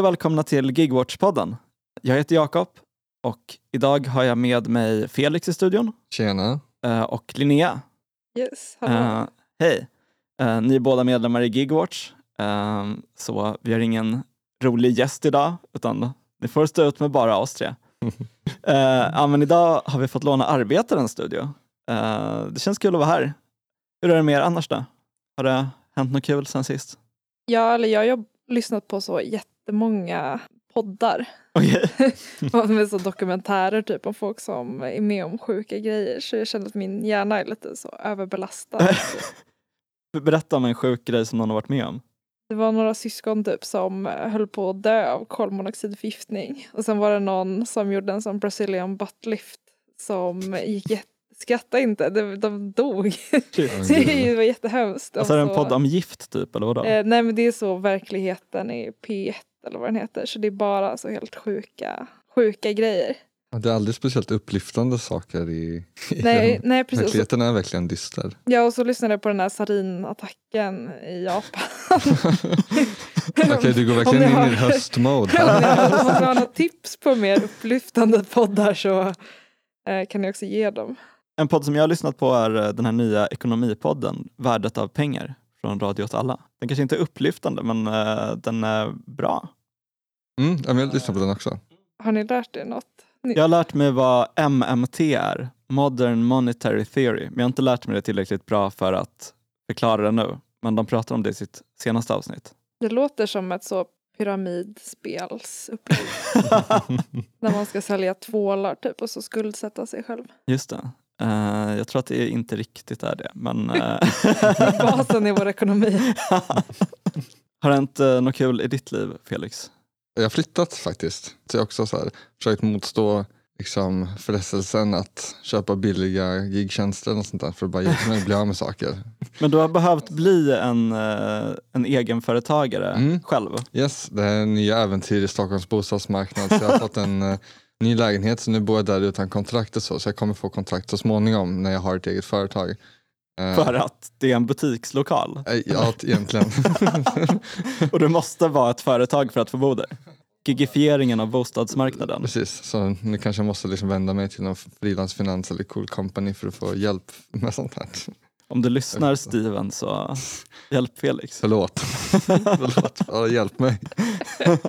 och välkomna till Gigwatch-podden. Jag heter Jakob och idag har jag med mig Felix i studion Tjena. eh, och Linnea. Yes. Eh, Hej! Eh, Ni är båda medlemmar i Gigwatch, eh, så vi har ingen rolig gäst idag, utan ni får stå ut med bara oss tre. Ja, men idag har vi fått låna Arbetarens studio. Det känns kul att vara här. Hur är det med er annars då? Har det hänt något kul sen sist? Ja, eller jag har lyssnat på så jättemånga poddar. Okej. med så dokumentärer typ om folk som är med om sjuka grejer. Så jag känner att min hjärna är lite så överbelastad. Berätta om en sjuk grej som någon har varit med om. Det var några syskon typ som höll på att dö av kolmonoxidförgiftning. Och sen var det någon som gjorde en sån Brazilian buttlift som gick jätte Skratta inte, de, de dog. det var jättehemskt. Alltså är det en podd om gift typ, eller vadå? Eh, nej men det är så verkligheten i P1 eller vad den heter. Så det är bara så helt sjuka, sjuka grejer. Det är aldrig speciellt upplyftande saker i, i Nej, den. nej precis. Verkligheten är verkligen dyster. Ja och så lyssnade jag på den här sarinattacken i Japan. Okej, du går verkligen in har- i höstmode Om här. ni har, om ni har några tips på mer upplyftande poddar så eh, kan ni också ge dem. En podd som jag har lyssnat på är eh, den här nya ekonomipodden Värdet av pengar från Radio åt alla. Den kanske inte är upplyftande men eh, den är bra. Mm, jag lyssnar på den också. Har ni lärt er något? Ni, Jag har lärt mig vad MMT är, Modern Monetary Theory, men jag har inte lärt mig det tillräckligt bra för att förklara det nu. Men de pratar om det i sitt senaste avsnitt. Det låter som ett så pyramidspelsupplägg. När man ska sälja tvålar typ och så skuldsätta sig själv. Just det. Eh, jag tror att det inte riktigt är det, men eh, Basen i vår ekonomi. har det hänt uh, något kul i ditt liv, Felix? Jag har flyttat faktiskt. Så jag har också så här, försökt motstå liksom, frestelsen att köpa billiga gigtjänster och sånt där för att bara hjälpa mig att bli av med saker. Men du har behövt bli en, en egenföretagare Mm. själv. Yes, det är nya äventyr i Stockholms bostadsmarknad. Så jag har fått en ny lägenhet så nu bor jag där utan kontrakt och så. Så jag kommer få kontrakt så småningom när jag har ett eget företag. Eh, För att det är en butikslokal. eh, Ja, egentligen. Och du måste vara ett företag för att få bo där. Gigifieringen av bostadsmarknaden. Precis, så nu kanske jag måste liksom vända mig till någon frilansfinans eller cool company för att få hjälp med sånt här. Om du lyssnar Steven så hjälp Felix. Förlåt. Förlåt, ja, hjälp mig.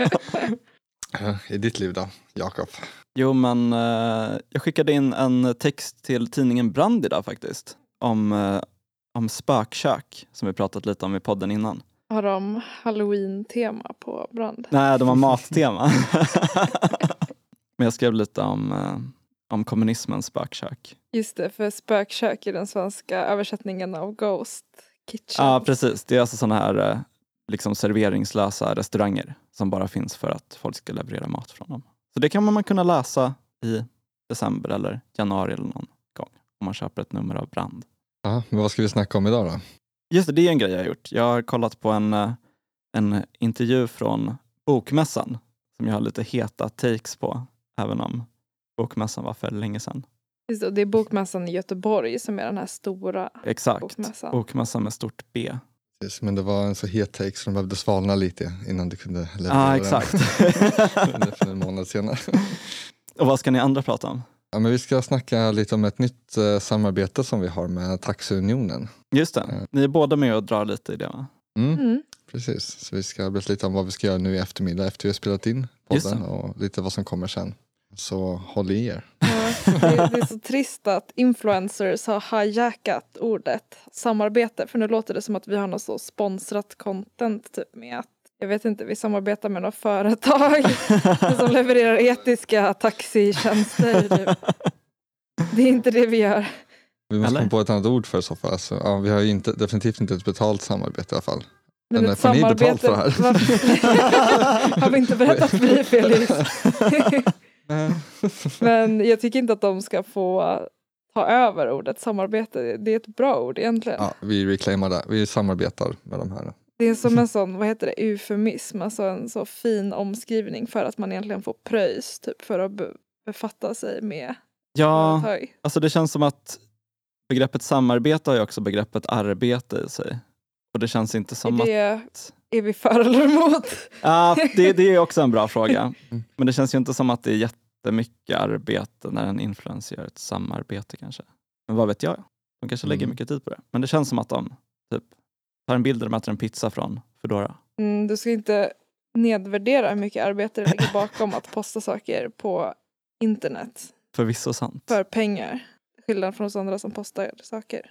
I ditt liv då, Jakob? Jo men eh, jag skickade in en text till tidningen Brand idag faktiskt. Om, eh, om spökkök som vi pratat lite om i podden innan. Har de halloween-tema på brand? Nej, de har mattema. men jag skrev lite om, eh, om kommunismens spökkök. Just det, för spökkök är den svenska översättningen av Ghost Kitchen. Ja precis, det är alltså sådana här eh, liksom serveringslösa restauranger som bara finns för att folk ska leverera mat från dem. Så det kan man kunna läsa i december eller januari eller någon gång om man köper ett nummer av Brand. Ja, men vad ska vi snacka om idag då? Just det, det är en grej jag har gjort. Jag har kollat på en, eh, en intervju från Bokmässan som jag har lite heta takes på, även om Bokmässan var för länge sedan. Just det, och det är Bokmässan i Göteborg som är den här stora Exakt, bokmässan. Bokmässan med stort B. Men det var en så het take så de behövde svalna lite innan du kunde leverera Ja, den. exakt. för en månad senare. Och vad ska ni andra prata om? Ja, men vi ska snacka lite om ett nytt eh, samarbete som vi har med Taxiunionen. Just det, ni är båda med och drar lite i det va? Mm, Mm. Precis, så vi ska berätta lite om vad vi ska göra nu i eftermiddag efter vi har spelat in podden och lite vad som kommer sen. Så håll i er. Ja, det, det är så trist att influencers har hijackat ordet samarbete. För nu låter det som att vi har något så sponsrat content typ med att jag vet inte, vi samarbetar med några företag som levererar etiska taxitjänster. Typ. Det är inte det vi gör. Vi måste Eller? komma på ett annat ord för i så fall. Alltså, ja, vi har ju inte, definitivt inte ett betalt samarbete i alla fall. Men Men ett får ni betalt för det samarbete- Varför- har vi inte berättat för dig Felix? Men jag tycker inte att de ska få ta över ordet samarbete. Det är ett bra ord egentligen. Ja, vi reclaimar det. Vi samarbetar med de här. Det är som en sån, vad heter det, eufemism, alltså en så fin omskrivning för att man egentligen får pröjs typ för att be- befatta sig med Ja, företag. alltså det känns som att begreppet samarbete har ju också begreppet arbete i sig. Och det känns inte som Är att... det är vi för eller emot? Ja, det, det är också en bra fråga. Men det känns ju inte som att det är jättemycket arbete när en influencer gör ett samarbete kanske. Men vad vet jag? De kanske lägger Mm. mycket tid på det. Men det känns som att de typ, tar en bild där de äter en pizza från Foodora. Mm, du ska inte nedvärdera hur mycket arbete det ligger bakom att posta saker på internet Förvisso sant. för pengar. Skillnad från oss andra som postar saker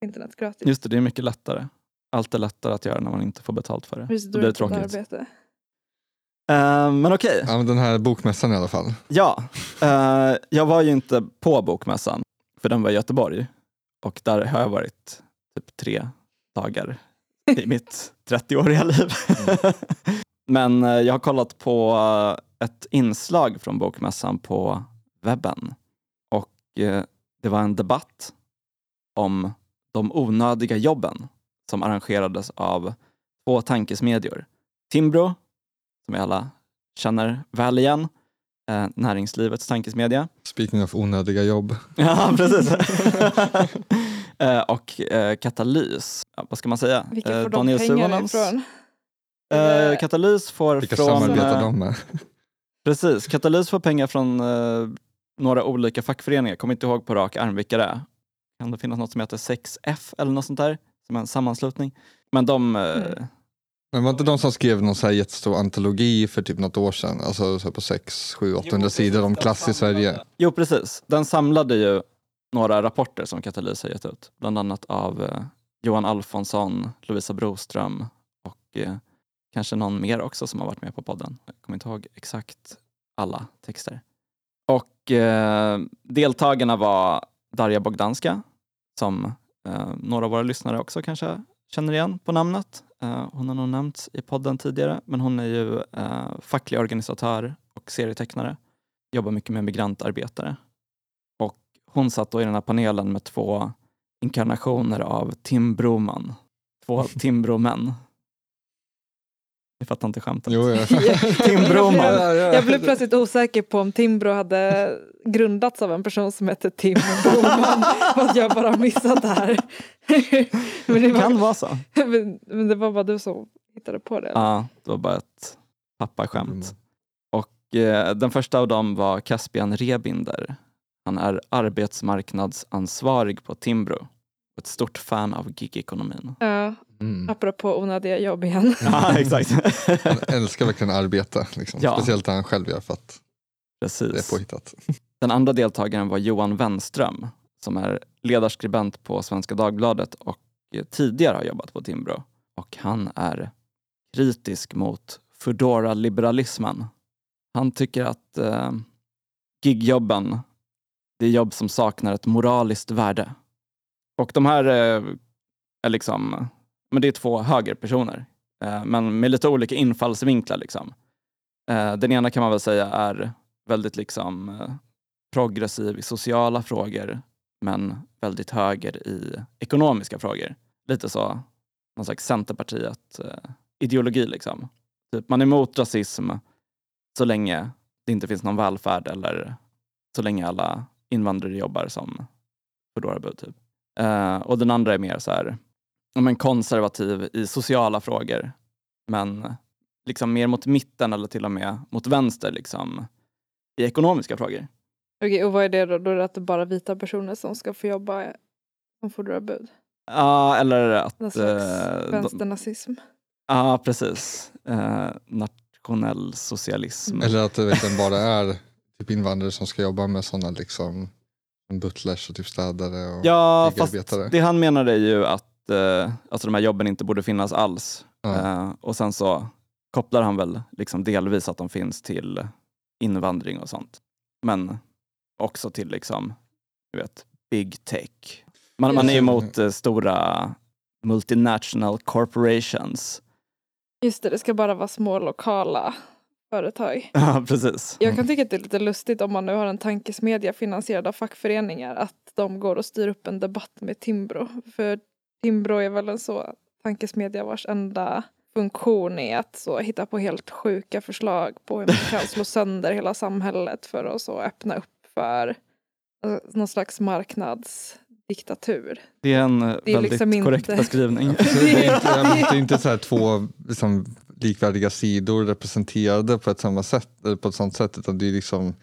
på internet gratis. Just det, det är mycket lättare. Allt är lättare att göra när man inte får betalt för det. Precis, Då blir det tråkigt. Arbete. Eh, men okej, Ja, men den här bokmässan i alla fall. ja. Eh, jag var ju inte på bokmässan, för den var i Göteborg. Och där har jag varit typ tre dagar i mitt 30-åriga liv. Men eh, jag har kollat på ett inslag från bokmässan på webben. Och det var en debatt om de onödiga jobben som arrangerades av två tankesmedjor. Timbro, som vi alla känner väl igen, eh, näringslivets tankesmedja. Speaking of onödiga jobb. Ja, precis. eh, och eh, Katalys, ja, vad ska man säga? Vilka Eh, får de pengarna ifrån? Eh, Katalys får Vilka från... samarbetar eh, de med? Precis, Katalys får pengar från eh, några olika fackföreningar, jag kommer inte ihåg på rak arm vilka det är. Kan det finnas något som heter 6F eller något sånt där? Som är en sammanslutning. Men de... Eh, Mm. Men var inte de som skrev någon så här jättestor antologi för typ något år sedan? Alltså så på 6, 7, 800 sidor om klass i Sverige. Jo, precis. Den samlade ju några rapporter som Katalys har gett ut. Bland annat av eh, Johan Alfonsson, Lovisa Broström och eh, kanske någon mer också som har varit med på podden. Jag kommer inte ihåg exakt alla texter. Och eh, deltagarna var Darja Bogdanska som eh, några av våra lyssnare också kanske känner igen på namnet. Eh, hon har nog nämnts i podden tidigare, men hon är ju eh, facklig organisatör och serietecknare jobbar mycket med migrantarbetare. Och hon satt då i den här panelen med två inkarnationer av Tim Broman. Två Timbromän. Ni fattar inte skämtet? Jo, ja. Tim Broman. Jag blev plötsligt osäker på om Timbro hade grundats av en person som hette Tim Broman. Att jag bara missat det här. Men det, Det kan var, vara så. men, men det var bara du som hittade på det. Ja, det var bara ett pappaskämt. Och eh, den första av dem var Caspian Rebinder. Han är arbetsmarknadsansvarig på Timbro. Och Ett stort fan av gigekonomin. Ja, Mm. apropå onödiga jobb igen. Ja, exakt. Han älskar verkligen att arbeta. Liksom. Ja. Speciellt när han själv gör för att det Precis. är påhittat. Den andra deltagaren var Johan Wenström som är ledarskribent på Svenska Dagbladet och tidigare har jobbat på Timbro. Och han är kritisk mot Foodora-liberalismen. Han tycker att eh, gigjobben, det är jobb som saknar ett moraliskt värde. Och de här eh, är liksom, men det är två högerpersoner, eh, men med lite olika infallsvinklar. Liksom. Eh, den ena kan man väl säga är väldigt liksom progressiv i sociala frågor men väldigt höger i ekonomiska frågor. Lite så, någon slags Centerpartiet-ideologi liksom. Typ, man är emot rasism så länge det inte finns någon välfärd eller så länge alla invandrare jobbar som Foodora-bud. Typ. Eh, och den andra är mer så här, men konservativ i sociala frågor men liksom mer mot mitten eller till och med mot vänster liksom, i ekonomiska frågor. Okej, och vad är det då? Då är det att det är bara vita personer som ska få jobba som fordrar bud? Ja, eller att... Någon slags de- vänsternazism? Ja, precis. Eh, nationell socialism. Eller att det bara är typ invandrare som ska jobba med sådana liksom som butlers och typ städare och ja, fast det han menar är ju att eh, alltså de här jobben inte borde finnas alls. Ja. Eh, och sen så kopplar han väl liksom delvis att de finns till invandring och sånt. Men också till liksom, du vet, big tech. Man, man är emot eh, stora multinational corporations. Just det, det ska bara vara små lokala företag. Ja, precis. Jag kan tycka att det är lite lustigt om man nu har en tankesmedja finansierad av fackföreningar att de går och styr upp en debatt med Timbro. För Timbro är väl en så tankesmedja vars enda funktion är att så hitta på helt sjuka förslag på hur man kan slå sönder hela samhället för att så öppna upp för eh, någon slags diktatur. Det är en eh, Det är väldigt liksom korrekt inte- beskrivning. Så det är det är inte så här två liksom, likvärdiga sidor representerade på ett samma sätt, eller på ett sånt sätt, utan det är liksom,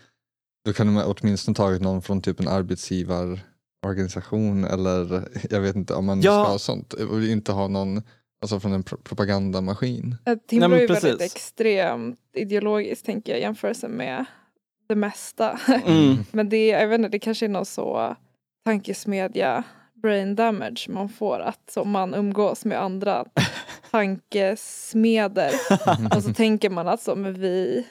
då kan de åtminstone tagit någon från typ en arbetsgivarorganisation eller jag vet inte om man Ja. ska ha sånt och inte ha någon alltså från en pro- propagandamaskin. Timbro är ju väldigt precis. extremt ideologiskt tänker jag i jämförelse med det mesta. Mm. Men det, är- jag vet inte, det kanske är någon så tankesmedja brain damage man får att så man umgås med andra tankesmeder och så tänker man att så, men vi,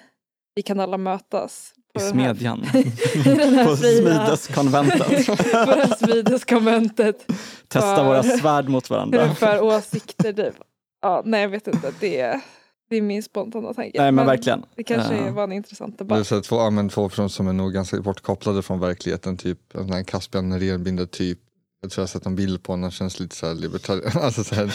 vi kan alla mötas I på den här, smedjan. i den här På fria, Smideskonventet. på det här smideskonventet Testa För- våra svärd mot varandra. för åsikter. Typ. Ja, nej, jag vet inte. Det är, det är min spontana tanke. Nej men verkligen. Det kanske Eh, var en intressant Det är debatt. så två, ja, men två personer som är nog ganska bortkopplade från verkligheten, typ en Caspian Nerén typ jag tror jag har sett en bild på honom, känns lite så här libertarian, alltså så här,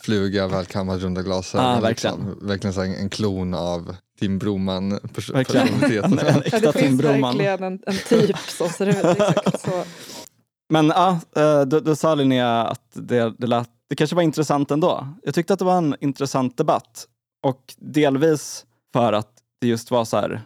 fluga, välkammad, runda glasögon. Ah, verkligen. Liksom. Verkligen så här, en klon av Tim Broman pers- Verkligen. personaliteten. En, en Ja, äkta det Tim finns Broman. verkligen en, en typ som ser ut exakt så. Men ja, eh, du, du sa Linnea att det, det, lät, det kanske var intressant ändå. Jag tyckte att det var en intressant debatt. Och delvis för att det just var så här,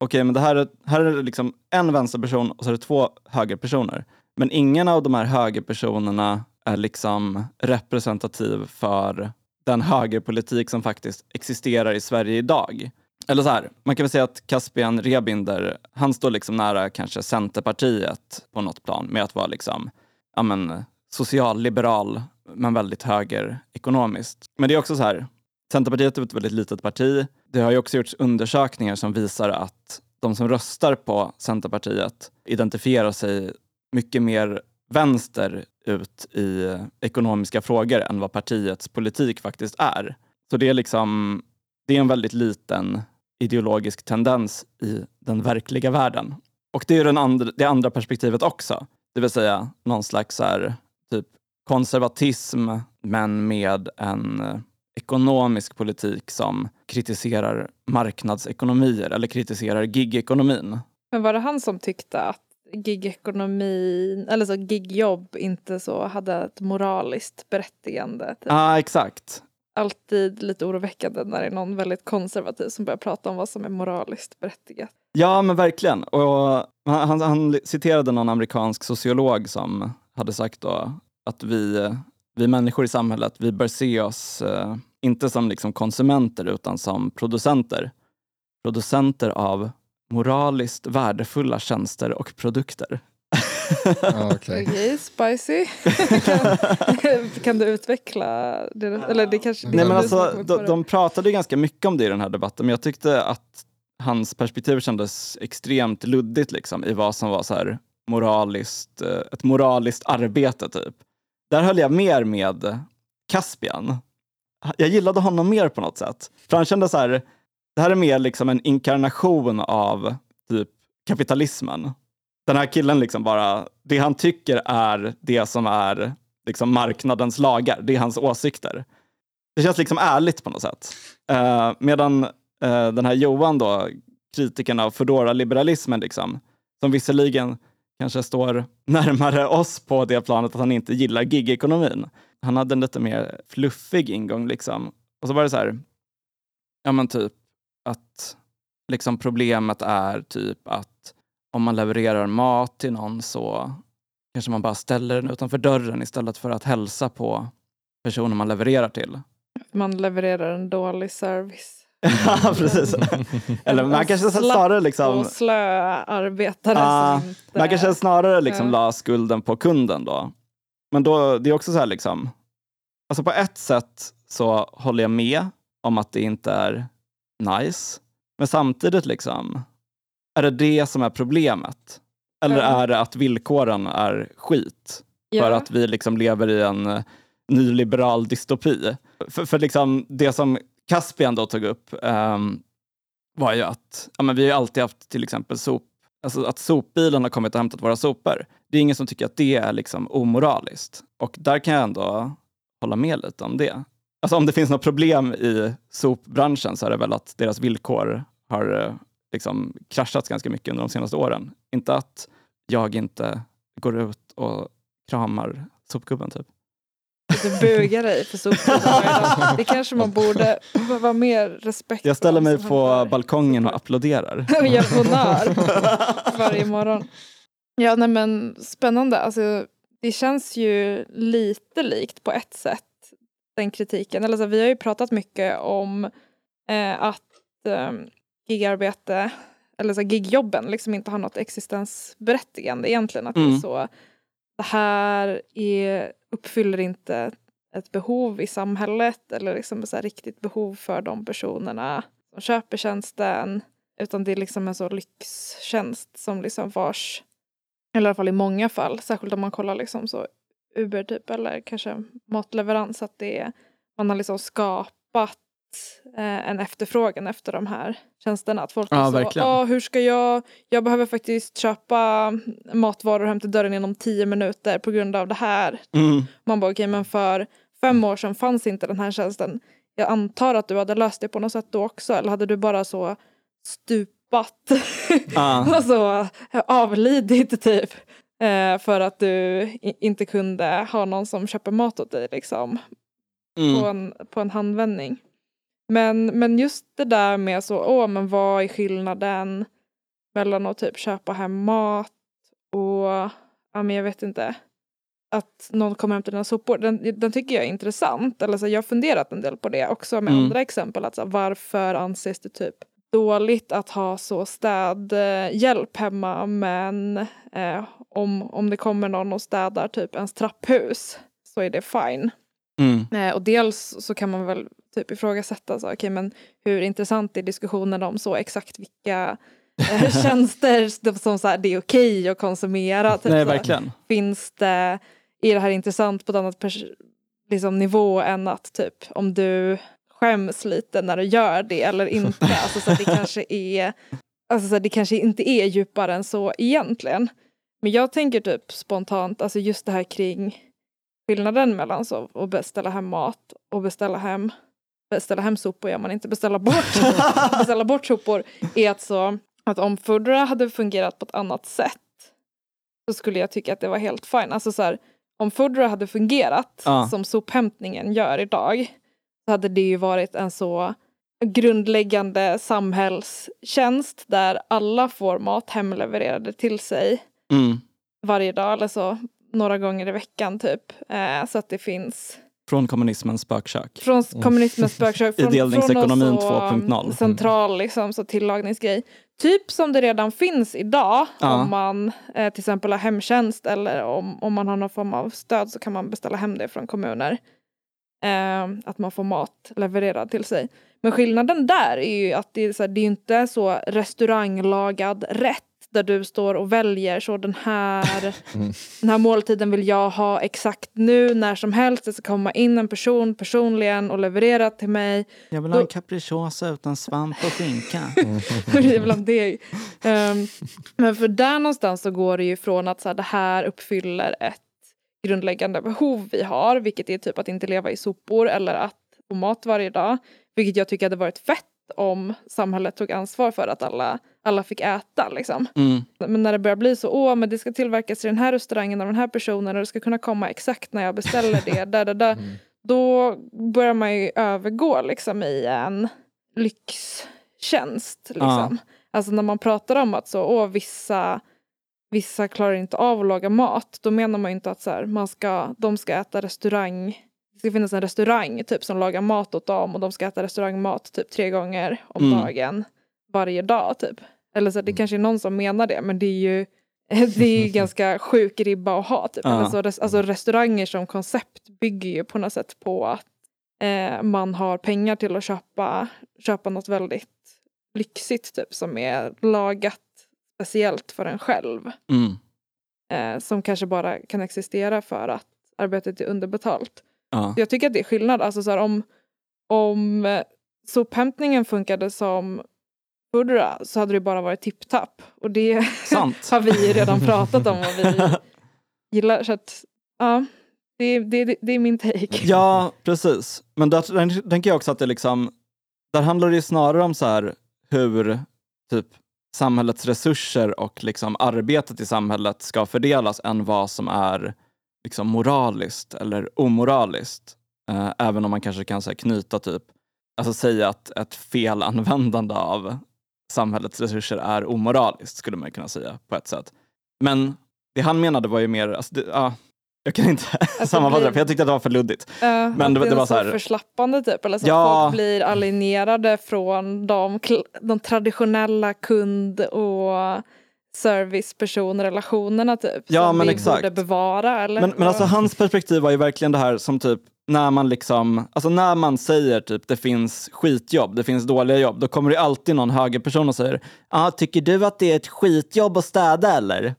okej men det här är, här är det liksom en vänsterperson och så är det två högerpersoner. Men ingen av de här högerpersonerna är liksom representativ för den högerpolitik som faktiskt existerar i Sverige idag. Eller så här, man kan väl säga att Caspian Rebinder, han står liksom nära kanske Centerpartiet på något plan med att vara liksom, ja men, socialliberal men väldigt höger ekonomiskt. Men det är också så här, Centerpartiet är ett väldigt litet parti. Det har ju också gjorts undersökningar som visar att de som röstar på Centerpartiet identifierar sig mycket mer vänster ut i ekonomiska frågor än vad partiets politik faktiskt är. Så det är liksom, det är en väldigt liten ideologisk tendens i den verkliga världen. Och det är den andra, det andra perspektivet också. Det vill säga någon slags här, typ konservatism men med en ekonomisk politik som kritiserar marknadsekonomier eller kritiserar gigekonomin. Men var det han som tyckte att gigekonomin, eller så gigjobb inte så hade ett moraliskt berättigande? Typ. Ja, ah, exakt. Alltid lite oroväckande när det är någon väldigt konservativ som börjar prata om vad som är moraliskt berättigat. Ja, men verkligen. Och han, han, han citerade någon amerikansk sociolog som hade sagt då att vi, vi människor i samhället, vi bör se oss eh, inte som liksom konsumenter utan som producenter. Producenter av moraliskt värdefulla tjänster och produkter. Ja, okej. Okej, spicy. kan, kan du utveckla det? Eller det kanske det Nej, är men du som har alltså, de, de pratade ju ganska mycket om det i den här debatten, men jag tyckte att hans perspektiv kändes extremt luddigt liksom, i vad som var så här moraliskt, eh, ett moraliskt arbete. typ. Där höll jag mer med Caspian. Jag gillade honom mer på något sätt. För han kände så här, det här är mer liksom en inkarnation av typ kapitalismen. Den här killen liksom bara, det han tycker är det som är liksom marknadens lagar, det är hans åsikter. Det känns liksom ärligt på något sätt. Eh, medan eh, den här Johan då, kritiken av Foodora-liberalismen, liksom, som visserligen kanske står närmare oss på det planet att han inte gillar gigekonomin. Han hade en lite mer fluffig ingång liksom. Och så var det så här, ja men typ att liksom problemet är typ att om man levererar mat till någon så kanske man bara ställer den utanför dörren istället för att hälsa på personen man levererar till. Man levererar en dålig service. Ja, precis. Eller man kanske snarare liksom... Och slö arbetare som inte... Man kanske snarare liksom la skulden på kunden då. Men då, det är också så här liksom, alltså på ett sätt så håller jag med om att det inte är nice. Men samtidigt liksom, är det det som är problemet? Eller Ja. är det att villkoren är skit? För Ja. att vi liksom lever i en nyliberal dystopi. För, för liksom det som Caspian då tog upp um, var ju att ja, men vi har ju alltid haft till exempel sop, alltså att sopbilen har kommit och hämtat våra sopor. Det är ingen som tycker att det är liksom omoraliskt. Och där kan jag ändå hålla med lite om det. Alltså om det finns något problem i sopbranschen så är det väl att deras villkor har eh, liksom kraschats ganska mycket under de senaste åren. Inte att jag inte går ut och kramar sopgubben typ. Du bugar dig för dag. Det kanske man borde vara mer respekt Jag ställer mig på balkongen och applåderar. och gör honnör varje morgon. Ja, nej men spännande. Alltså, det känns ju lite likt på ett sätt, den kritiken. Eller så, vi har ju pratat mycket om eh, att eh, gigarbete, eller så, gigjobben, liksom inte har något existensberättigande egentligen. Att det Mm. är så, det här är, uppfyller inte ett behov i samhället eller liksom ett så här riktigt behov för de personerna som köper tjänsten. Utan det är liksom en så lyxtjänst som liksom vars, eller i alla fall i många fall, särskilt om man kollar liksom så Uber typ eller kanske matleverans, att det är, man har liksom skapat en efterfrågan efter de här tjänsterna. Att folk Ja, är så. "Ah, hur ska jag, jag behöver faktiskt köpa matvaror hem till dörren inom tio minuter på grund av det här. Mm. Man bara okej men för fem år sedan fanns inte den här tjänsten. Jag antar att du hade löst det på något sätt då också eller hade du bara så stupat Ja. alltså avlidit typ. Eh, för att du inte kunde ha någon som köper mat åt dig liksom på, Mm. en, på en handvändning. Men, men just det där med så, åh men vad är skillnaden mellan att typ köpa hem mat och, ja men jag vet inte, att någon kommer hem till dina sopor. Den, den tycker jag är intressant. Eller så, jag har funderat en del på det också med Mm. andra exempel. Att, så, varför anses det typ dåligt att ha så städhjälp hemma men eh, om, om det kommer någon och städar typ ens trapphus så är det fine. Mm. Eh, och dels så kan man väl typ ifrågasätta så, okay, men hur intressant är diskussionen om så exakt vilka eh, tjänster som så här, det är okej att konsumera. Typ, Nej, verkligen. Finns det, är det här intressant på ett annat liksom, nivå än att typ om du skäms lite när du gör det eller inte. Alltså, så det kanske är Alltså så det kanske inte är djupare än så egentligen. Men jag tänker typ spontant, alltså just det här kring skillnaden mellan så att beställa hem mat och beställa hem beställa hem sopor gör man inte, beställa bort, beställa bort sopor är att så att om Foodora hade fungerat på ett annat sätt så skulle jag tycka att det var helt fine. Alltså så här, om Foodora hade fungerat Ja. som sophämtningen gör idag så hade det ju varit en så grundläggande samhällstjänst där alla får mat hemlevererade till sig Mm. varje dag eller så några gånger i veckan typ. Eh, så att det finns Från kommunismens spökkök. från kommunismens spökkök. Från, Delningsekonomin från någon så, 2.0. Central liksom, så tillagningsgrej. Typ som det redan finns idag Ja. om man eh, till exempel har hemtjänst eller om, om man har någon form av stöd så kan man beställa hem det från kommuner. Eh, att man får mat levererad till sig. Men skillnaden där är ju att det är, så här, det är inte så restauranglagad rätt där du står och väljer så den här, Mm. den här måltiden vill jag ha exakt nu när som helst. Det ska komma in en person personligen och leverera till mig. Jag vill ha en capricciosa utan svamp och skinka. det är väl om det. Ehm, men för där någonstans så går det ju från att så här, det här uppfyller ett grundläggande behov vi har, vilket är typ att inte leva i sopor eller att få mat varje dag. Vilket jag tycker hade varit fett om samhället tog ansvar för att alla, alla fick äta. Liksom. Mm. Men när det börjar bli så, åh men det ska tillverkas i den här restaurangen av den här personen och det ska kunna komma exakt när jag beställer det, där, där, där. Mm. då börjar man ju övergå liksom i en lyxtjänst. Liksom. Alltså när man pratar om att så, åh, vissa, vissa klarar inte av att laga mat, då menar man ju inte att så här, man ska, de ska äta restaurang det ska finnas en restaurang typ som lagar mat åt dem och de ska äta restaurangmat typ tre gånger om Mm. dagen varje dag typ. Eller så det Mm. kanske är någon som menar det men det är ju det är ju ganska sjuk ribba att ha. Typ. Alltså, res- alltså restauranger som koncept bygger ju på något sätt på att eh, man har pengar till att köpa, köpa något väldigt lyxigt typ som är lagat speciellt för en själv. Mm. Eh, som kanske bara kan existera för att arbetet är underbetalt. Ja. Jag tycker att det är skillnad. Alltså så här, om, om eh, sophämtningen funkade som Foodora så hade det bara varit tipptapp. Och det har vi redan pratat om och vi gillar. Så att, ja, det, det, det, det är min take. Ja, precis. Men där, tänker jag också att det liksom, där handlar det ju snarare om så här hur typ samhällets resurser och liksom arbetet i samhället ska fördelas än vad som är liksom moraliskt eller omoraliskt. Eh, även om man kanske kan så här, knyta typ, alltså säga att ett felanvändande av samhällets resurser är omoraliskt skulle man kunna säga på ett sätt. Men det han menade var ju mer, alltså det, ja, jag kan inte sammanfatta blir- det för jag tyckte att det var för luddigt. Uh, Men det- det var så här- förslappande typ, eller så Ja. folk blir alienerade från de, de traditionella kund och servicepersonrelationerna typ. Ja, som men vi exakt. borde bevara. Eller? Men, men alltså hans perspektiv var ju verkligen det här som typ när man liksom, alltså när man säger typ det finns skitjobb, det finns dåliga jobb, då kommer det alltid någon högerperson och säger ah, tycker du att det är ett skitjobb att städa eller?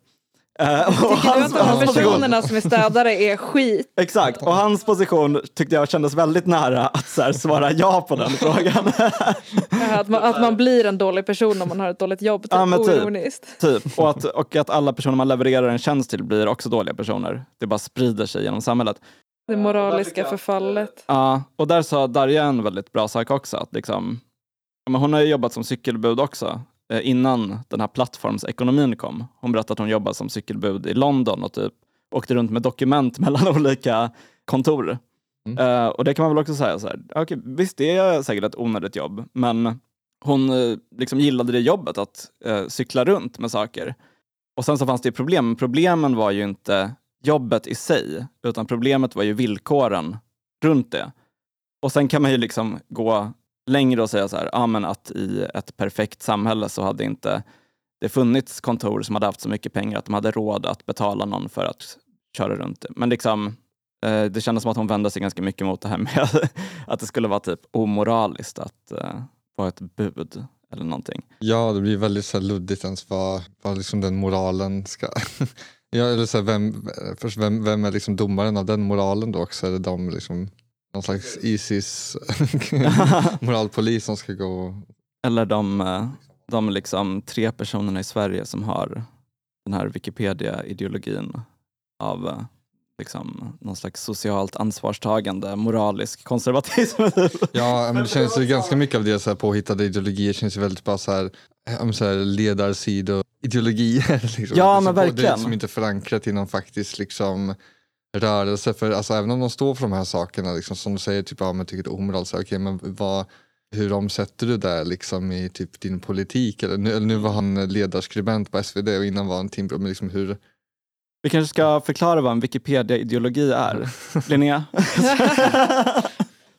Och Tycker du att de här personerna som är städare är skit? Exakt, och hans position tyckte jag kändes väldigt nära att så här, svara ja på den frågan. Ja, Att man, att man blir en dålig person om man har ett dåligt jobb, typ, Ja, typ. typ. och, att, och att alla personer man levererar en tjänst till blir också dåliga personer. Det bara sprider sig genom samhället. Det moraliska förfallet. Ja, och där sa Darja en väldigt bra sak också. Att liksom, ja, men hon har ju jobbat som cykelbud också eh, innan den här plattformsekonomin kom. Hon berättade att hon jobbade som cykelbud i London och typ åkte runt med dokument mellan olika kontor. Mm. Eh, och det kan man väl också säga så här, okej, visst det är säkert ett onödigt jobb, men hon eh, liksom gillade det jobbet att eh, cykla runt med saker. Och sen så fanns det ju problem, men problemen var ju inte jobbet i sig, utan problemet var ju villkoren runt det. Och sen kan man ju liksom gå längre och säga så här, ja, men att i ett perfekt samhälle så hade inte det funnits kontor som hade haft så mycket pengar att de hade råd att betala någon för att köra runt det. Men liksom, eh, det kändes som att hon vände sig ganska mycket mot det här med att det skulle vara typ omoraliskt att eh, vara ett bud eller någonting. Ja, det blir väldigt så här luddigt ens vad, vad liksom den moralen ska... ja, eller så här, vem, först, vem, vem är liksom domaren av den moralen då också? Är det de liksom, någon slags Isis moralpolis som ska gå... Eller de, eh, de liksom tre personerna i Sverige som har den här Wikipedia-ideologin av eh, liksom någon slags socialt ansvarstagande, moralisk konservatism. Ja, men det känns ju ganska mycket av det så här påhittade ideologier känns ju väldigt bara så här, så här ledarsidor-ideologier. Liksom. Ja, men så- Det är verkligen. liksom inte förankrat i någon faktisk liksom, rörelse. För alltså, även om de står för de här sakerna, liksom, som du säger, typ, ja, men tycker det är omoraliskt, så okej, men vad, hur omsätter du det liksom, i typ, din politik? Eller nu, eller nu var han ledarskribent på SvD och innan var han Timbro, men liksom hur... Vi kanske ska förklara vad en Wikipedia-ideologi är. Linnea?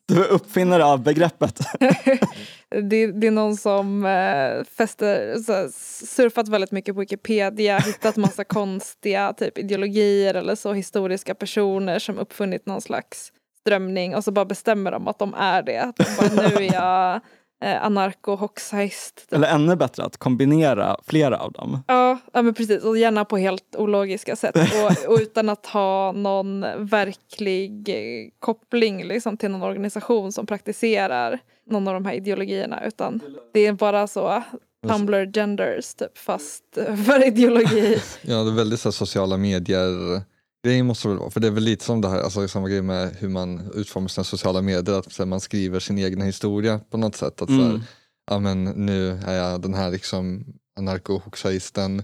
du är uppfinnare av begreppet. Det, det är någon som eh, fäster, så, här, surfat väldigt mycket på Wikipedia, hittat massa konstiga typ ideologier eller så historiska personer som uppfunnit någon slags strömning och så bara bestämmer de att de är det. Att de bara, nu är jag eh, anarko-hoxheist. Typ. Eller ännu bättre, att kombinera flera av dem. Ja, ja, men precis. Och gärna på helt ologiska sätt. Och, och utan att ha någon verklig eh, koppling liksom, till någon organisation som praktiserar någon av de här ideologierna. Utan det är bara så Tumblr genders typ, fast för ideologi. Ja, det är väldigt så här, sociala medier grejen måste det väl vara, för det är väl lite som det här, alltså samma grej med hur man utformar sina sociala medier, att här, man skriver sin egen historia på något sätt. Att, så här, Mm. ja, men nu är jag den här liksom, anarko-hoxaisten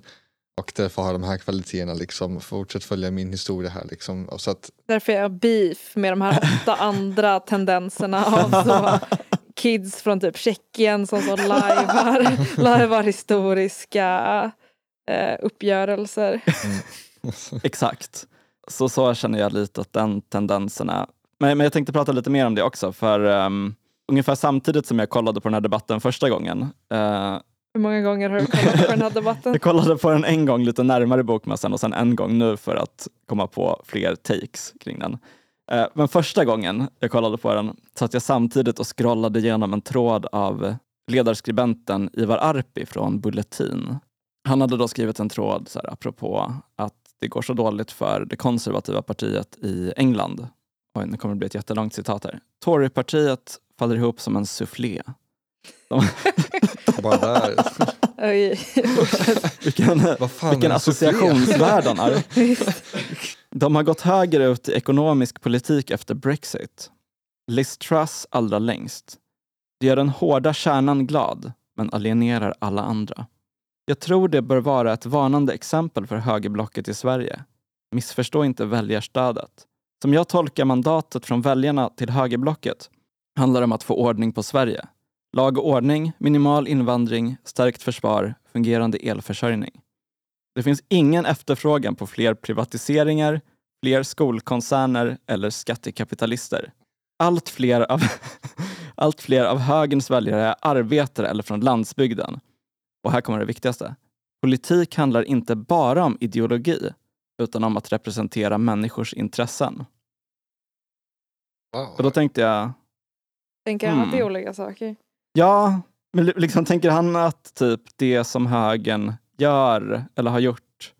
och därför har de här kvaliteterna, liksom, fortsätt följa min historia här. Liksom. Och så att, Därför är jag beef med de här åtta andra tendenserna av så kids från typ Tjeckien som så lajvar, lajvar historiska eh, uppgörelser. Exakt. Så, så känner jag lite att den tendensen är. Men, men jag tänkte prata lite mer om det också, för um, ungefär samtidigt som jag kollade på den här debatten första gången, eh, Hur många gånger har du kollat på den här debatten? jag kollade på den en gång lite närmare bokmässan och sen en gång nu för att komma på fler takes kring den. Eh, men första gången jag kollade på den satt jag samtidigt och scrollade igenom en tråd av ledarskribenten Ivar Arpi från Bulletin. Han hade då skrivit en tråd så här, apropå att det går så dåligt för det konservativa partiet i England. Oj, nu kommer det bli ett jättelångt citat här. Torypartiet faller ihop som en soufflé. De, bara där, Oj. vilken vad fan vilken är associationsvärld han har. De har gått högerut i ekonomisk politik efter Brexit. Liz Truss allra längst. Det gör den hårda kärnan glad, men alienerar alla andra. Jag tror det bör vara ett varnande exempel för högerblocket i Sverige. Missförstå inte väljarstödet. Som jag tolkar mandatet från väljarna till högerblocket handlar det om att få ordning på Sverige. Lag och ordning, minimal invandring, stärkt försvar, fungerande elförsörjning. Det finns ingen efterfrågan på fler privatiseringar, fler skolkoncerner eller skattekapitalister. Allt fler av, allt fler av högerns väljare är arbetare eller från landsbygden. Och här kommer det viktigaste. Politik handlar inte bara om ideologi, utan om att representera människors intressen. Wow. Och då tänkte jag, Tänker han att det är Mm. olika saker? ja, men li- liksom tänker han att typ det som högern gör, eller har gjort,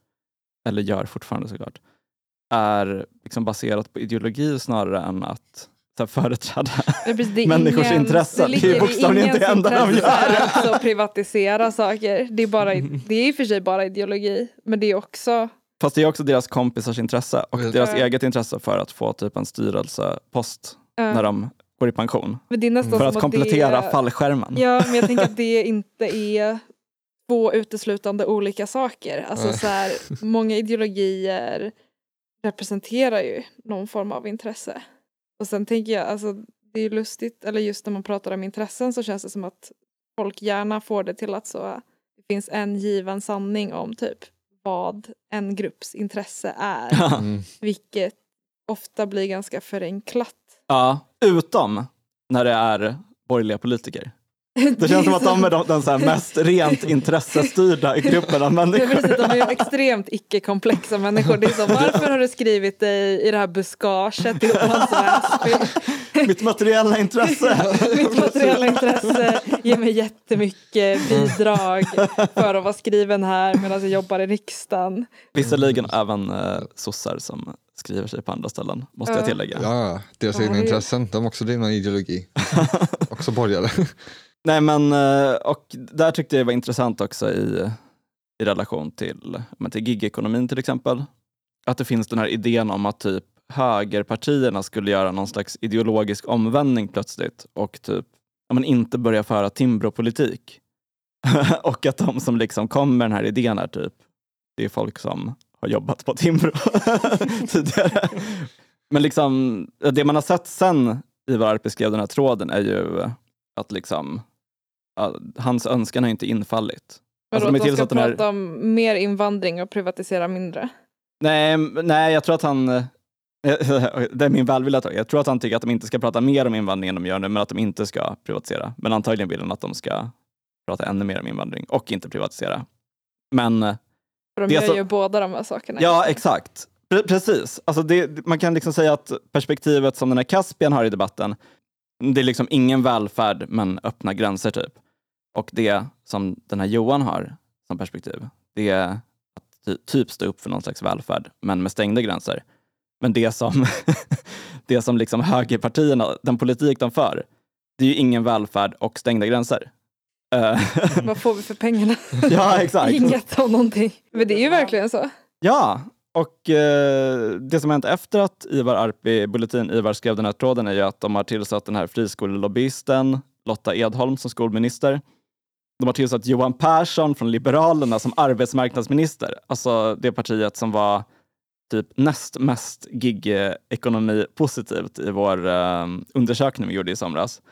eller gör fortfarande såklart, är liksom baserat på ideologi snarare än att så här, företräda Det är precis- det är Människors ingen- intressen. Det är ligger i bokstavligen ingens det enda de gör. Alltså privatisera saker. Det är, bara, det är i och för sig bara ideologi, men det är också... Fast det är också deras kompisars intresse och Mm. deras Ja. eget intresse för att få typ en styrelsepost eh, när de går i pension. det är För att komplettera det, fallskärmen. Ja, men jag tänker att det inte är två uteslutande olika saker. Alltså så här, många ideologier representerar ju någon form av intresse. Och sen tänker jag, alltså det är lustigt, eller just när man pratar om intressen så känns det som att folk gärna får det till att så det finns en given sanning om typ vad en grupps intresse är. Mm. vilket ofta blir ganska förenklat. Ja, utom när det är borgerliga politiker. Det känns som att de är de, den så här mest rent intressestyrda gruppen av Det är människor. precis, de är ju extremt icke-komplexa människor. Det är så, varför har du skrivit dig i det här buskaget i Väsby? Mitt materiella intresse. Mitt materiella intresse ger mig jättemycket bidrag för att vara skriven här medan jag jobbar i riksdagen. Visserligen även eh, sossar som skriver sig på andra ställen, måste jag Ja. tillägga. Ja, deras egna det är- intressen. De är också drivna ideologi. också borgare. Nej men, eh, och där tyckte jag det var intressant också i, i relation till, till gigekonomin till exempel. Att det finns den här idén om att typ högerpartierna skulle göra någon slags ideologisk omvändning plötsligt och typ men inte börja föra Timbro-politik. och att de som liksom kom med den här idén är typ, det är folk som har jobbat på Timbro tidigare. Men liksom, det man har sett sen Ivar Arpi skrev den här tråden är ju att liksom hans önskan har inte infallit. Vadå, Alltså, de de ska den här- prata om mer invandring och privatisera mindre? Nej, nej, jag tror att han... Det är min välvilja. jag. Tror att han tycker att de inte ska prata mer om invandring än de gör nu, men att de inte ska privatisera. Men antagligen vill han att de ska prata ännu mer om invandring och inte privatisera. Men eh, För de gör så- ju båda de här sakerna. ja, exakt. Pre- precis. Alltså det, man kan liksom säga att perspektivet som den här Caspian har i debatten, det är liksom ingen välfärd men öppna gränser typ. Och det som den här Johan har som perspektiv, det är att ty- typ stå upp för någon slags välfärd, men med stängda gränser. Men det som, det som liksom högerpartierna, den politik de för, det är ju ingen välfärd och stängda gränser. Eh, Vad får vi för pengarna? ja, exakt. Inget av någonting. Men det är ju verkligen så. Ja, och eh, det som hänt efter att Ivar Arpi, Bulletin Ivar skrev den här tråden är ju att de har tillsatt den här friskolelobbyisten Lotta Edholm som skolminister. De har tillsatt Johan Persson från Liberalerna som arbetsmarknadsminister. Alltså det partiet som var typ näst mest gig-ekonomi positivt i vår eh, undersökning vi gjorde i somras.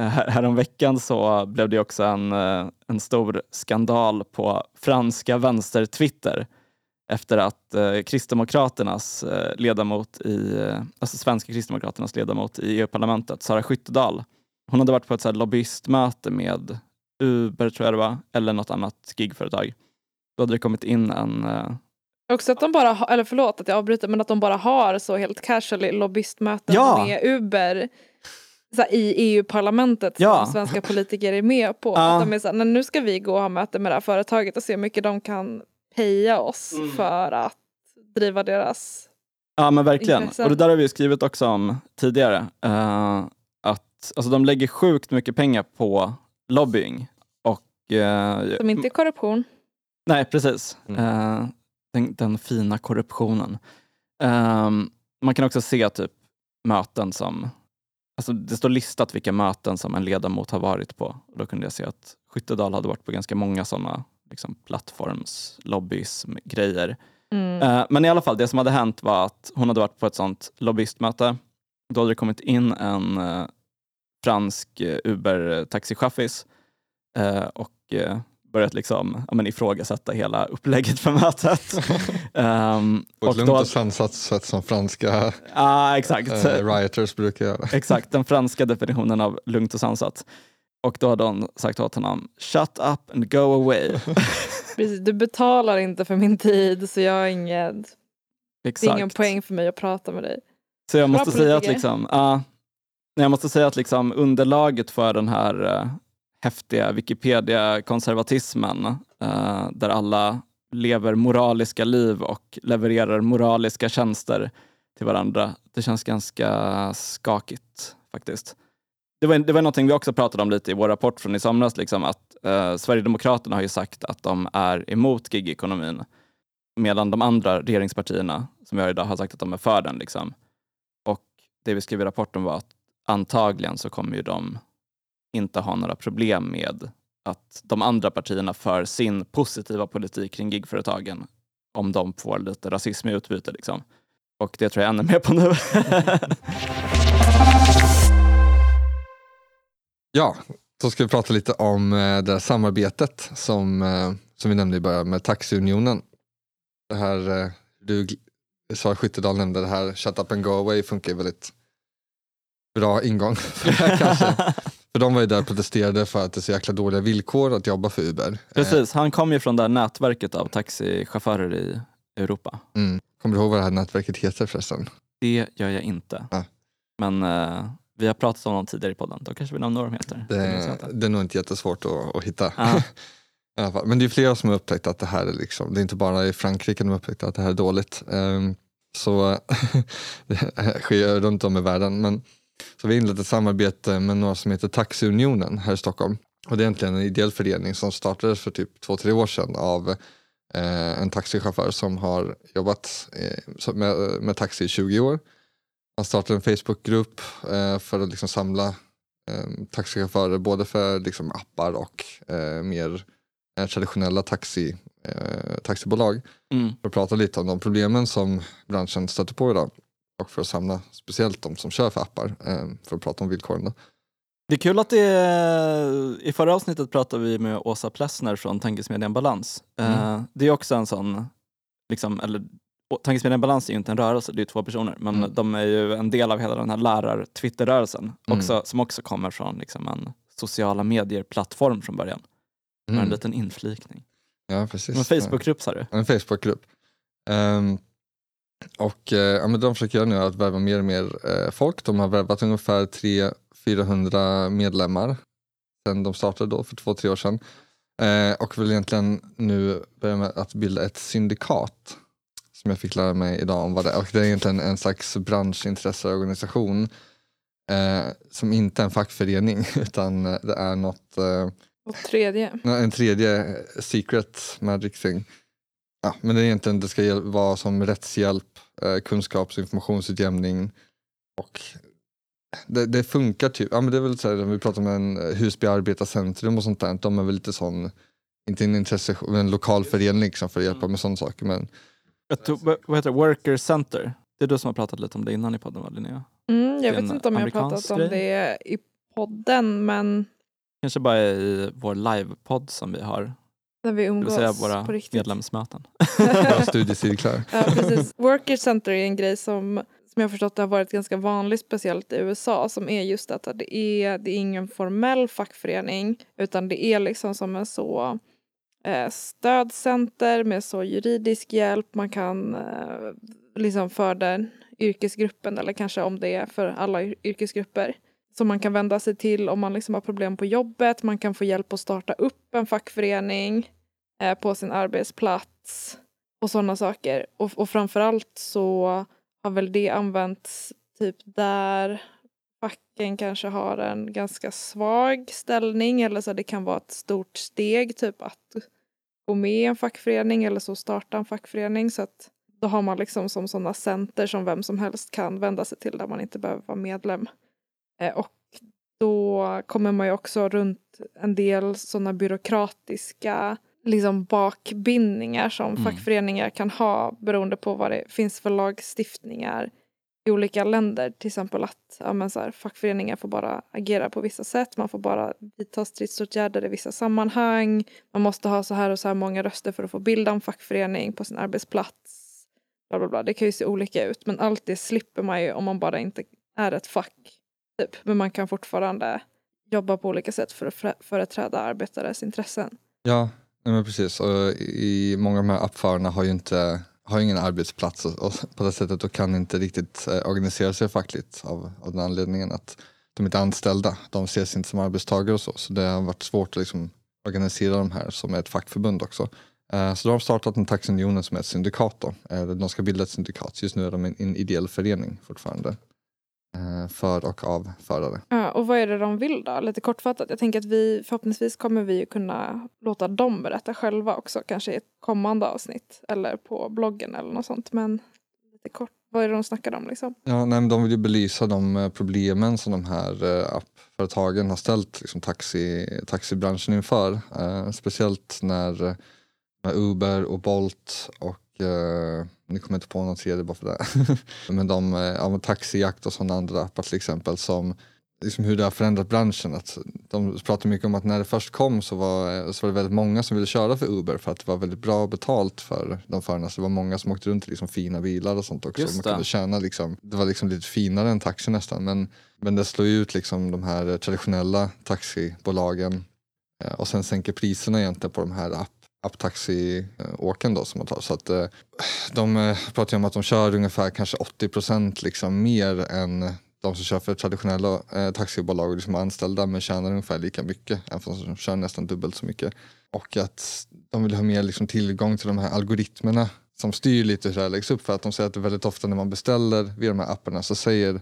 Eh, Häromveckan så blev det också en, eh, en stor skandal på franska vänster-Twitter efter att eh, Kristdemokraternas eh, ledamot i, eh, alltså svenska Kristdemokraternas ledamot i EU-parlamentet, Sara Skyttedal, hon hade varit på ett så här lobbyistmöte med Uber, tror jag det var, eller något annat gigföretag. Då hade det kommit in en eh, Också att de bara, ha- eller förlåt att jag avbryter, men att de bara har så helt casually lobbyistmöten Ja. med Uber så här, i EU-parlamentet Ja. som svenska politiker är med på. Ja. Att de är så här, "Nej, nu ska vi gå och ha möte med det här företaget och se hur mycket de kan peja oss Mm. för att driva deras... Ja men verkligen. Intressen. Och det där har vi ju skrivit också om tidigare. eh, att alltså, de lägger sjukt mycket pengar på lobbying. Och, eh, Som inte är korruption. Nej, precis. Mm. Eh, den, den fina korruptionen. Ehm, man kan också se typ möten som... Alltså det står listat vilka möten som en ledamot har varit på. Och då kunde jag se att Skyttedal hade varit på ganska många sådana liksom, plattforms, lobbyism, grejer. Mm. Eh, Men i alla fall, det som hade hänt var att hon hade varit på ett sånt lobbyistmöte. Då hade det kommit in en eh, fransk eh, Uber-taxichaffis eh, och eh, börjat liksom, ja, men ifrågasätta hela upplägget för mötet. Ehm, På ett och lugnt och sansat sätt som franska ah, exakt. eh, rioters brukar göra. Exakt, den franska definitionen av lugnt och sansat. Och då hade hon sagt åt honom, shut up and go away. Precis, du betalar inte för min tid så jag har inget, det är Exakt. ingen poäng för mig att prata med dig. Så jag Bra måste säga att, politiker. liksom, jag måste säga att liksom underlaget för den här eh, häftiga Wikipedia-konservatismen, eh, där alla lever moraliska liv och levererar moraliska tjänster till varandra, det känns ganska skakigt faktiskt. Det var, det var någonting vi också pratade om lite i vår rapport från i somras, liksom, att eh, Sverigedemokraterna har ju sagt att de är emot gigekonomin, medan de andra regeringspartierna som vi har idag har sagt att de är för den. Liksom. Och det vi skrev i rapporten var att antagligen så kommer ju de inte ha några problem med att de andra partierna för sin positiva politik kring gigföretagen om de får lite rasism i utbyte. Liksom. Och det tror jag ännu mer på nu. Ja, så ska vi prata lite om eh, det här samarbetet som, eh, som vi nämnde i början med Taxiunionen. Det här, eh, du gl- Sara Skyttedal nämnde det här Shut up and go away funkar väldigt bra ingång för det här kanske. För de var ju där och protesterade för att det är så jäkla dåliga villkor att jobba för Uber. Eh, Precis, han kom ju från det här nätverket av taxichaufförer i Europa. Mm. Kommer du ihåg vad det här nätverket heter förresten? Det gör jag inte. Ja. Men eh, vi har pratat om dem tidigare i podden, då kanske vi nämner vad de heter. Det Det, är nog inte jättesvårt att, att hitta. Ja. I alla fall. Men det är flera som har upptäckt att det här är liksom, det är inte bara i Frankrike de har upptäckt att det här är dåligt. Ehm, så det sker runt om i världen. Men, så vi har inlett ett samarbete med några som heter Taxiunionen här i Stockholm. Och det är egentligen en ideell förening som startades för typ två, tre år sedan av eh, en taxichaufför som har jobbat eh, med, med taxi i 20 år. Han startade en Facebookgrupp eh, för att liksom samla eh, taxichaufförer både för liksom, appar och eh, mer eh, traditionella taxi, eh, taxibolag Mm. för att prata lite om de problemen som branschen stöter på idag för att samla speciellt de som kör för appar eh, för att prata om villkoren. Det är kul att det i förra avsnittet pratade vi med Åsa Plessner från Tankesmedjan Balans. Eh, Mm. Det är också en sån, liksom, eller Tankesmedjan Balans är ju inte en rörelse, det är ju två personer, men Mm. de är ju en del av hela den här lärar-Twitter-rörelsen, Mm. som också kommer från liksom, en sociala medier-plattform från början. Med en Mm. liten inflikning. Ja, precis. En Facebookgrupp sa du? En Facebookgrupp. Ehm, och eh, de försöker göra nu att värva mer och mer eh, folk. De har värvat ungefär 300-400 medlemmar sedan de startade då för två, tre år sedan. Eh, och vill egentligen nu börja med att bilda ett syndikat som jag fick lära mig idag om vad det är. Och det är egentligen en slags branschintresseorganisation eh, som inte är en fackförening utan eh, det är något eh, Och tredje. En tredje secret magic thing. Ja, men det är egentligen, det ska vara som rättshjälp, eh, kunskaps och informationsutjämning och det, det funkar typ, ja men det är väl så här, vi pratar om en eh, Husby arbetarcentrum och sånt där, de är väl lite sån, inte en intresse, men en lokal förening liksom för att hjälpa med sådana saker men Jag tror, vad heter det? Worker Center. Det är du som har pratat lite om det innan i podden va Linnea? Mm, jag vet inte om jag har pratat om det i podden men Kanske bara i vår livepodd som vi har, när vi det vill umgås säga våra på riktigt. medlemsmöten. våra studiecirklar. Ja, precis. Worker Center är en grej som, som jag förstått det har varit ganska vanligt, speciellt i USA, som är just att det är, det är ingen formell fackförening, utan det är liksom som en så eh, stödcenter med så juridisk hjälp. Man kan eh, liksom för den yrkesgruppen, eller kanske om det är för alla yr- yrkesgrupper, som man kan vända sig till om man liksom har problem på jobbet. Man kan få hjälp att starta upp en fackförening eh, på sin arbetsplats och sådana saker. Och, och framförallt så har väl det använts typ där facken kanske har en ganska svag ställning eller så det kan vara ett stort steg typ att gå med i en fackförening eller så starta en fackförening så att då har man liksom som sådana center som vem som helst kan vända sig till där man inte behöver vara medlem. Eh, och då kommer man ju också runt en del sådana byråkratiska liksom bakbindningar som Mm. fackföreningar kan ha beroende på vad det finns för lagstiftningar i olika länder. Till exempel att ja, men så här, fackföreningar får bara agera på vissa sätt. Man får bara vidta stridsåtgärder i vissa sammanhang. Man måste ha så här och så här många röster för att få bilda en fackförening på sin arbetsplats. Bla, bla, bla. Det kan ju se olika ut men allt det slipper man ju om man bara inte är ett fack. Typ. Men man kan fortfarande jobba på olika sätt för att företräda arbetares intressen. Ja, nej men precis. Och i många av de här appförarna har ju inte har ingen arbetsplats och, och på det sättet och kan inte riktigt eh, organisera sig fackligt av, av den anledningen att de inte är anställda. De ses inte som arbetstagare och så. Så det har varit svårt att liksom organisera de här som är ett fackförbund också. Eh, så då har de startat en taxunion som är ett syndikat. Då. Eh, de ska bilda ett syndikat. Just nu är de en, en ideell förening fortfarande. Eh, för och av förare. Ja, och vad är det de vill då? Lite kortfattat. Jag tänker att vi förhoppningsvis kommer vi kunna låta dem berätta själva också. Kanske i ett kommande avsnitt. Eller på bloggen eller något sånt. Men lite kort. Vad är det de snackar om liksom? Ja, nej, men de vill ju belysa de eh, problemen som de här eh, appföretagen har ställt liksom, taxi, taxibranschen inför. Eh, speciellt när Uber och Bolt och eh, ni kommer inte på något tredje bara för det. men de, eh, ja, men taxijakt och sådana andra appar till exempel som liksom hur det har förändrat branschen. Att de pratar mycket om att när det först kom så var, så var det väldigt många som ville köra för Uber för att det var väldigt bra betalt för de förarna. Så det var många som åkte runt i liksom fina bilar och sånt också. Man kunde tjäna liksom, det var liksom lite finare än taxi nästan. Men, men det slår ut liksom de här traditionella taxibolagen eh, och sen sänker priserna egentligen på de här app apptaxiåken då som man tar. Så att eh, de eh, pratar ju om att de kör ungefär kanske 80 procent liksom mer än de som kör för traditionella eh, taxibolag och liksom är anställda men tjänar ungefär lika mycket, även fast de kör nästan dubbelt så mycket. Och att de vill ha mer liksom, tillgång till de här algoritmerna som styr lite hur det här läggs upp. För att de säger att det väldigt ofta när man beställer via de här apparna så säger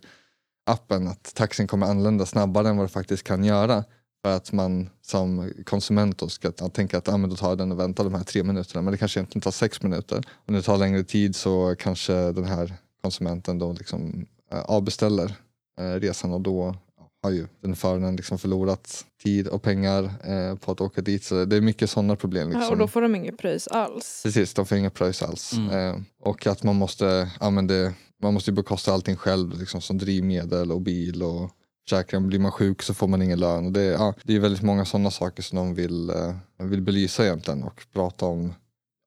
appen att taxin kommer anlända snabbare än vad det faktiskt kan göra. För att man som konsument då ska tänka att ah, men då tar jag den och väntar de här tre minuterna. Men det kanske egentligen tar sex minuter. Om det tar längre tid så kanske den här konsumenten då liksom eh, avbeställer eh, resan och då har ju den föraren liksom förlorat tid och pengar eh, på att åka dit. Så det är mycket sådana problem. Liksom. Ja, och då får de inget pröjs alls. Precis, de får inga pröjs alls. Mm. Eh, och att man måste, ja, men det, man måste ju bekosta allting själv, liksom, som drivmedel och bil och försäkringen. Blir man sjuk så får man ingen lön. Och det, ja, det är väldigt många sådana saker som de vill, eh, vill belysa egentligen och prata om.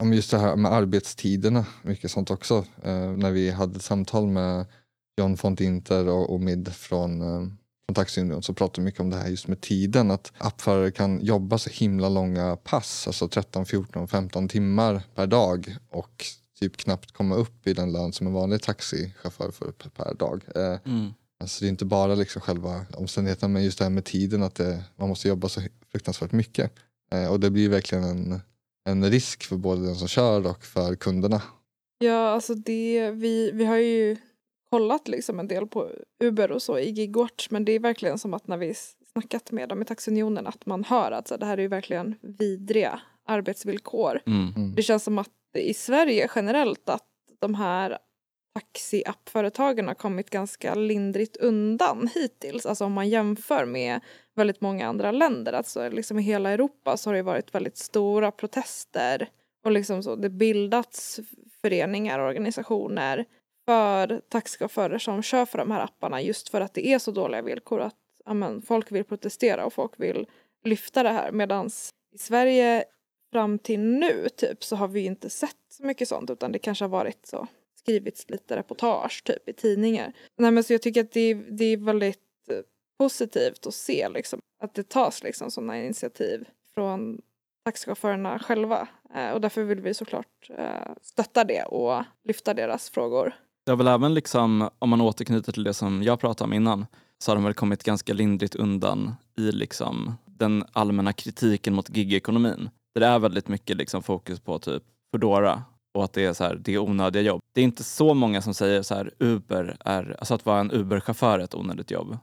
Om just det här med arbetstiderna, mycket sånt också. Eh, när vi hade ett samtal med John Fontinter och, och Mid från eh, från Taxiunion så pratar vi mycket om det här just med tiden. Att appförare kan jobba så himla långa pass, alltså 13, 14, 15 timmar per dag och typ knappt komma upp i den lön som en vanlig taxichaufför får per dag. Eh, mm alltså det är inte bara liksom själva omständigheterna men just det här med tiden att det, man måste jobba så fruktansvärt mycket. Eh, och det blir verkligen en, en risk för både den som kör och för kunderna. Ja, alltså det, vi, vi har ju kollat liksom en del på Uber och så i Gigwatch men det är verkligen som att när vi snackat med dem i Taxunionen att man hör att så det här är ju verkligen vidriga arbetsvillkor. Mm. Mm. Det känns som att i Sverige generellt att de här taxiappföretagen har kommit ganska lindrigt undan hittills. Alltså om man jämför med väldigt många andra länder. Alltså liksom i hela Europa så har det varit väldigt stora protester och liksom så det bildats föreningar och organisationer för taxichaufförer som kör för de här apparna just för att det är så dåliga villkor att amen, folk vill protestera och folk vill lyfta det här medan i Sverige fram till nu typ så har vi inte sett så mycket sånt utan det kanske har varit så skrivits lite reportage typ i tidningar. Nej men så jag tycker att det, är- det är väldigt eh, positivt att se liksom att det tas liksom sådana initiativ från taxichaufförerna själva eh, och därför vill vi såklart eh, stötta det och lyfta deras frågor. Det har väl även, liksom, om man återknyter till det som jag pratade om innan, så har de väl kommit ganska lindrigt undan i liksom den allmänna kritiken mot gigekonomin. Det är väldigt mycket liksom fokus på typ Foodora och att det är, så här, det är onödiga jobb. Det är inte så många som säger så här, Uber är, alltså att vara en Uber-chaufför är ett onödigt jobb.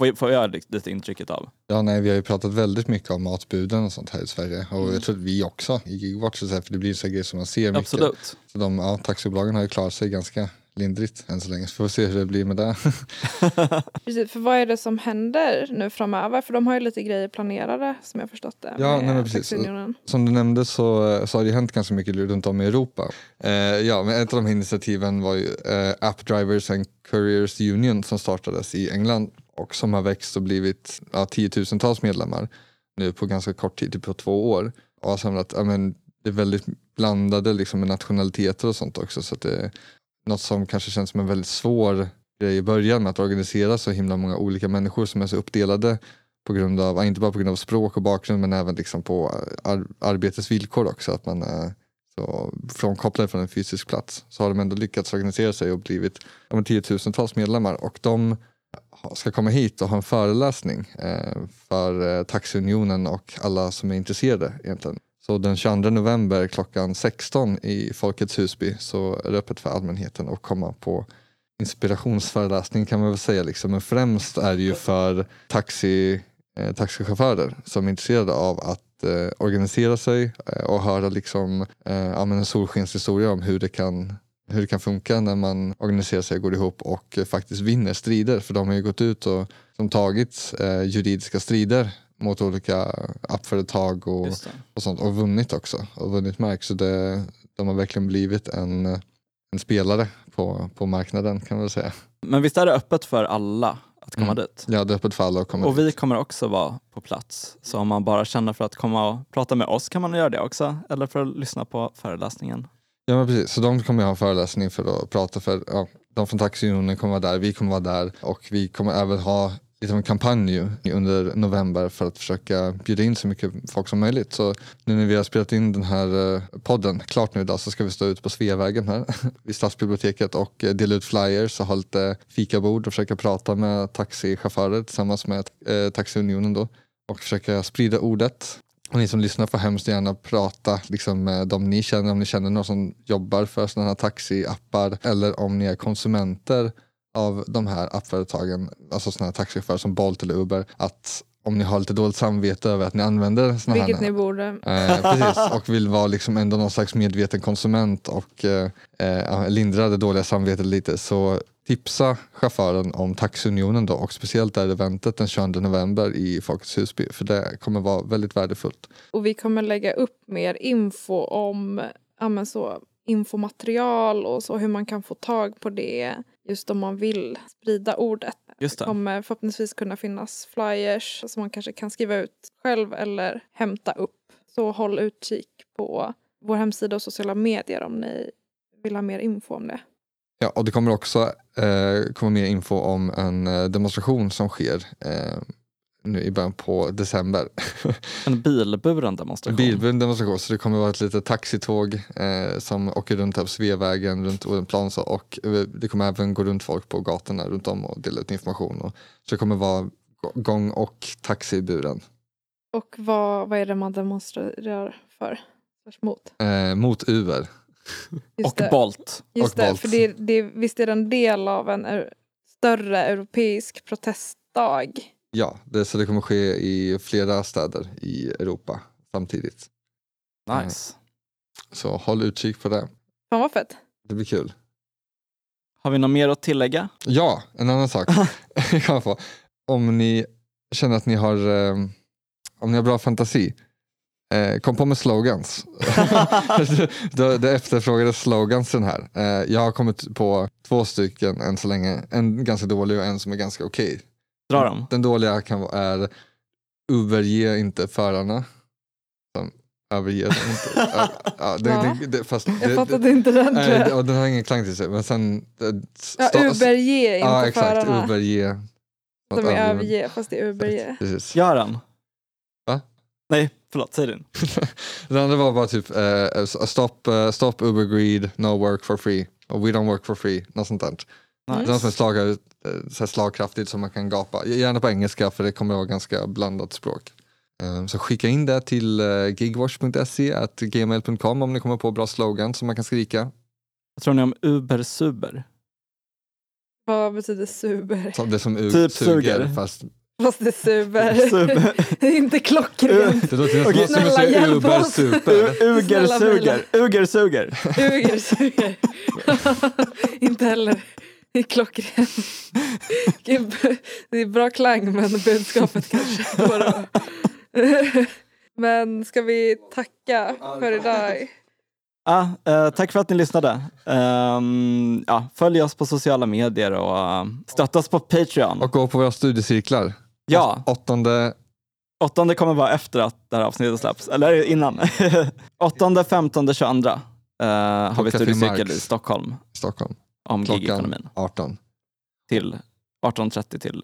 Får, får jag lite- intrycket av. Ja, nej, vi har ju pratat väldigt mycket om matbuden och sånt här i Sverige. Och Mm. jag tror att vi också i Gigwatch, så för det blir så här grejer som man ser mycket. Absolut. Så de, ja, taxibolagen har ju klarat sig ganska lindrigt än så länge. Så får vi se hur det blir med det. Precis, för vad är det som händer nu framöver? För de har ju lite grejer planerade som jag förstått det. Ja, nej, men precis. Som du nämnde så, så har det hänt ganska mycket runt om i Europa. Eh, ja, men ett av de här initiativen var ju eh, App Drivers and Couriers Union som startades i England och som har växt och blivit ja, tiotusentals medlemmar nu på ganska kort tid, typ på två år. Och har samlat, ja, men, det är väldigt blandade liksom, med nationaliteter och sånt också så att det något som kanske känns som en väldigt svår grej i början med att organisera så himla många olika människor som är så uppdelade på grund av, inte bara på grund av språk och bakgrund men även liksom på ar arbetets villkor också. Att man är så frånkopplad från en fysisk plats. Så har de ändå lyckats organisera sig och blivit ja, tiotusentals medlemmar och de ska komma hit och ha en föreläsning eh, för eh, Taxiunionen och alla som är intresserade egentligen. Så den 22 november klockan 16 i Folkets Husby så är det öppet för allmänheten att komma på inspirationsföreläsning kan man väl säga. Liksom. Men främst är det ju för taxi, eh, taxichaufförer som är intresserade av att eh, organisera sig eh, och höra liksom, eh, en solskenshistoria om hur det kan hur det kan funka när man organiserar sig, går ihop och eh, faktiskt vinner strider. För de har ju gått ut och som tagit eh, juridiska strider mot olika appföretag och, och sånt och vunnit också och vunnit mark. Så det, de har verkligen blivit en, en spelare på, på marknaden kan man säga. Men visst är det öppet för alla att komma Mm. dit? Ja, det är öppet för alla att komma Och vi dit. kommer också vara på plats. Så om man bara känner för att komma och prata med oss kan man göra det också. Eller för att lyssna på föreläsningen. Ja, men precis. Så de kommer ha en föreläsning för att prata för. Ja, de från Taxiunionen kommer vara där, vi kommer vara där och vi kommer även ha lite av en kampanj ju under november för att försöka bjuda in så mycket folk som möjligt. Så nu när vi har spelat in den här eh, podden klart nu idag så ska vi stå ute på Sveavägen här vid Stadsbiblioteket och eh, dela ut flyers och ha lite fikabord och försöka prata med taxichaufförer tillsammans med eh, Taxiunionen då och försöka sprida ordet. Och ni som lyssnar får hemskt gärna prata liksom, med de ni känner, om ni känner någon som jobbar för sådana här taxiappar eller om ni är konsumenter av de här appföretagen, alltså sådana här taxichaufförer som Bolt eller Uber, att om ni har lite dåligt samvete över att ni använder sådana här Vilket ni borde. Eh, precis, och vill vara liksom ändå någon slags medveten konsument och eh, eh, lindra det dåliga samvetet lite så tipsa chauffören om Taxiunionen då och speciellt det här eventet den 22 november i Folkets Husby för det kommer vara väldigt värdefullt. Och vi kommer lägga upp mer info om ja, så, infomaterial och så hur man kan få tag på det just om man vill sprida ordet. Just Det det. kommer förhoppningsvis kunna finnas flyers som man kanske kan skriva ut själv eller hämta upp. Så håll utkik på vår hemsida och sociala medier om ni vill ha mer info om det. Ja, och det kommer också eh, komma mer info om en eh, demonstration som sker eh, nu i början på december. En bilburen demonstration. Bilburen demonstration, så det kommer vara ett litet taxitåg eh, som åker runt här på Sveavägen, runt Odenplan så, och eh, det kommer även gå runt folk på gatorna runt om och dela ut information. Och, så det kommer vara gå- gång och taxiburen. Och vad, vad är det man demonstrerar för? Mot? Eh, mot Uber. Just och det. Bolt. Just och det, Bolt. för det, det, visst är det en del av en större europeisk protestdag? Ja, det, så det kommer ske i flera städer i Europa samtidigt. Nice. Så håll utkik på det. Fan vad fett. Det blir kul. Har vi något mer att tillägga? Ja, en annan sak. kan man få. Om ni känner att ni har, eh, om ni har bra fantasi, eh, kom på med slogans. det, det efterfrågade slogans den här. Eh, jag har kommit på två stycken än så länge. En ganska dålig och en som är ganska okej. Dra dem. Den dåliga kan vara är överge inte förarna. Som överger dem inte. Ja, det, det, det, fast Jag det, fattade inte den. tror Nej, jag. och den har ingen klang till sig. Men sen... eh, Ja, Uberge, inte Ja, exakt. förarna. Uberge. De är överge, fast det är Uberge. Precis. Gör den. Va? Nej, förlåt, säg din. Den andra var bara typ eh, stop, eh, stop Uber greed, no work for free. Och we don't work for free, något sånt där. Mm. Det är något som är slag, eh, så här slagkraftigt som man kan gapa. Gärna på engelska för det kommer att vara ganska blandat språk. Eh, Så skicka in det till eh, gigwash.se at gmail.com om ni kommer på bra slogan som man kan skrika. Vad tror ni om Uber Suber? Vad betyder suber? Så Det som u- Typ suger, suger. fast Fast det är suber. Suber. det är inte klockrent. det låter nästan Okej, som att säga Uber oss. super. Uger suger. Uger suger. Uger suger. inte heller heller är klockren. Det är bra klang men budskapet kanske går Men ska vi tacka för idag? Ah, eh, tack för att ni lyssnade. Ehm, ja, följ oss på sociala medier och uh, stötta oss på Patreon. Och gå på våra studiecirklar. ja, Åttonde, åttonde kommer vara efter att det här avsnittet släpps, eller innan. åttonde, femtonde, tjugoandra uh, har vi studiecirkel i Stockholm Stockholm. Om gigekonomin 18. till 18.30 till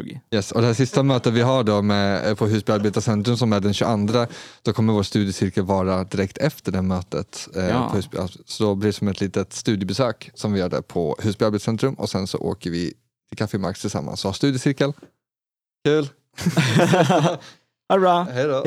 20. Yes. Och det här sista mötet vi har då med, eh, på Husby arbetarcentrum som är den 22, då kommer vår studiecirkel vara direkt efter det mötet. Eh, Ja. på Husby, så då blir det som ett litet studiebesök som vi gör där på Husby arbetscentrum och sen så åker vi till Café Max tillsammans och har studiecirkel. Kul! Ha det bra, hej då!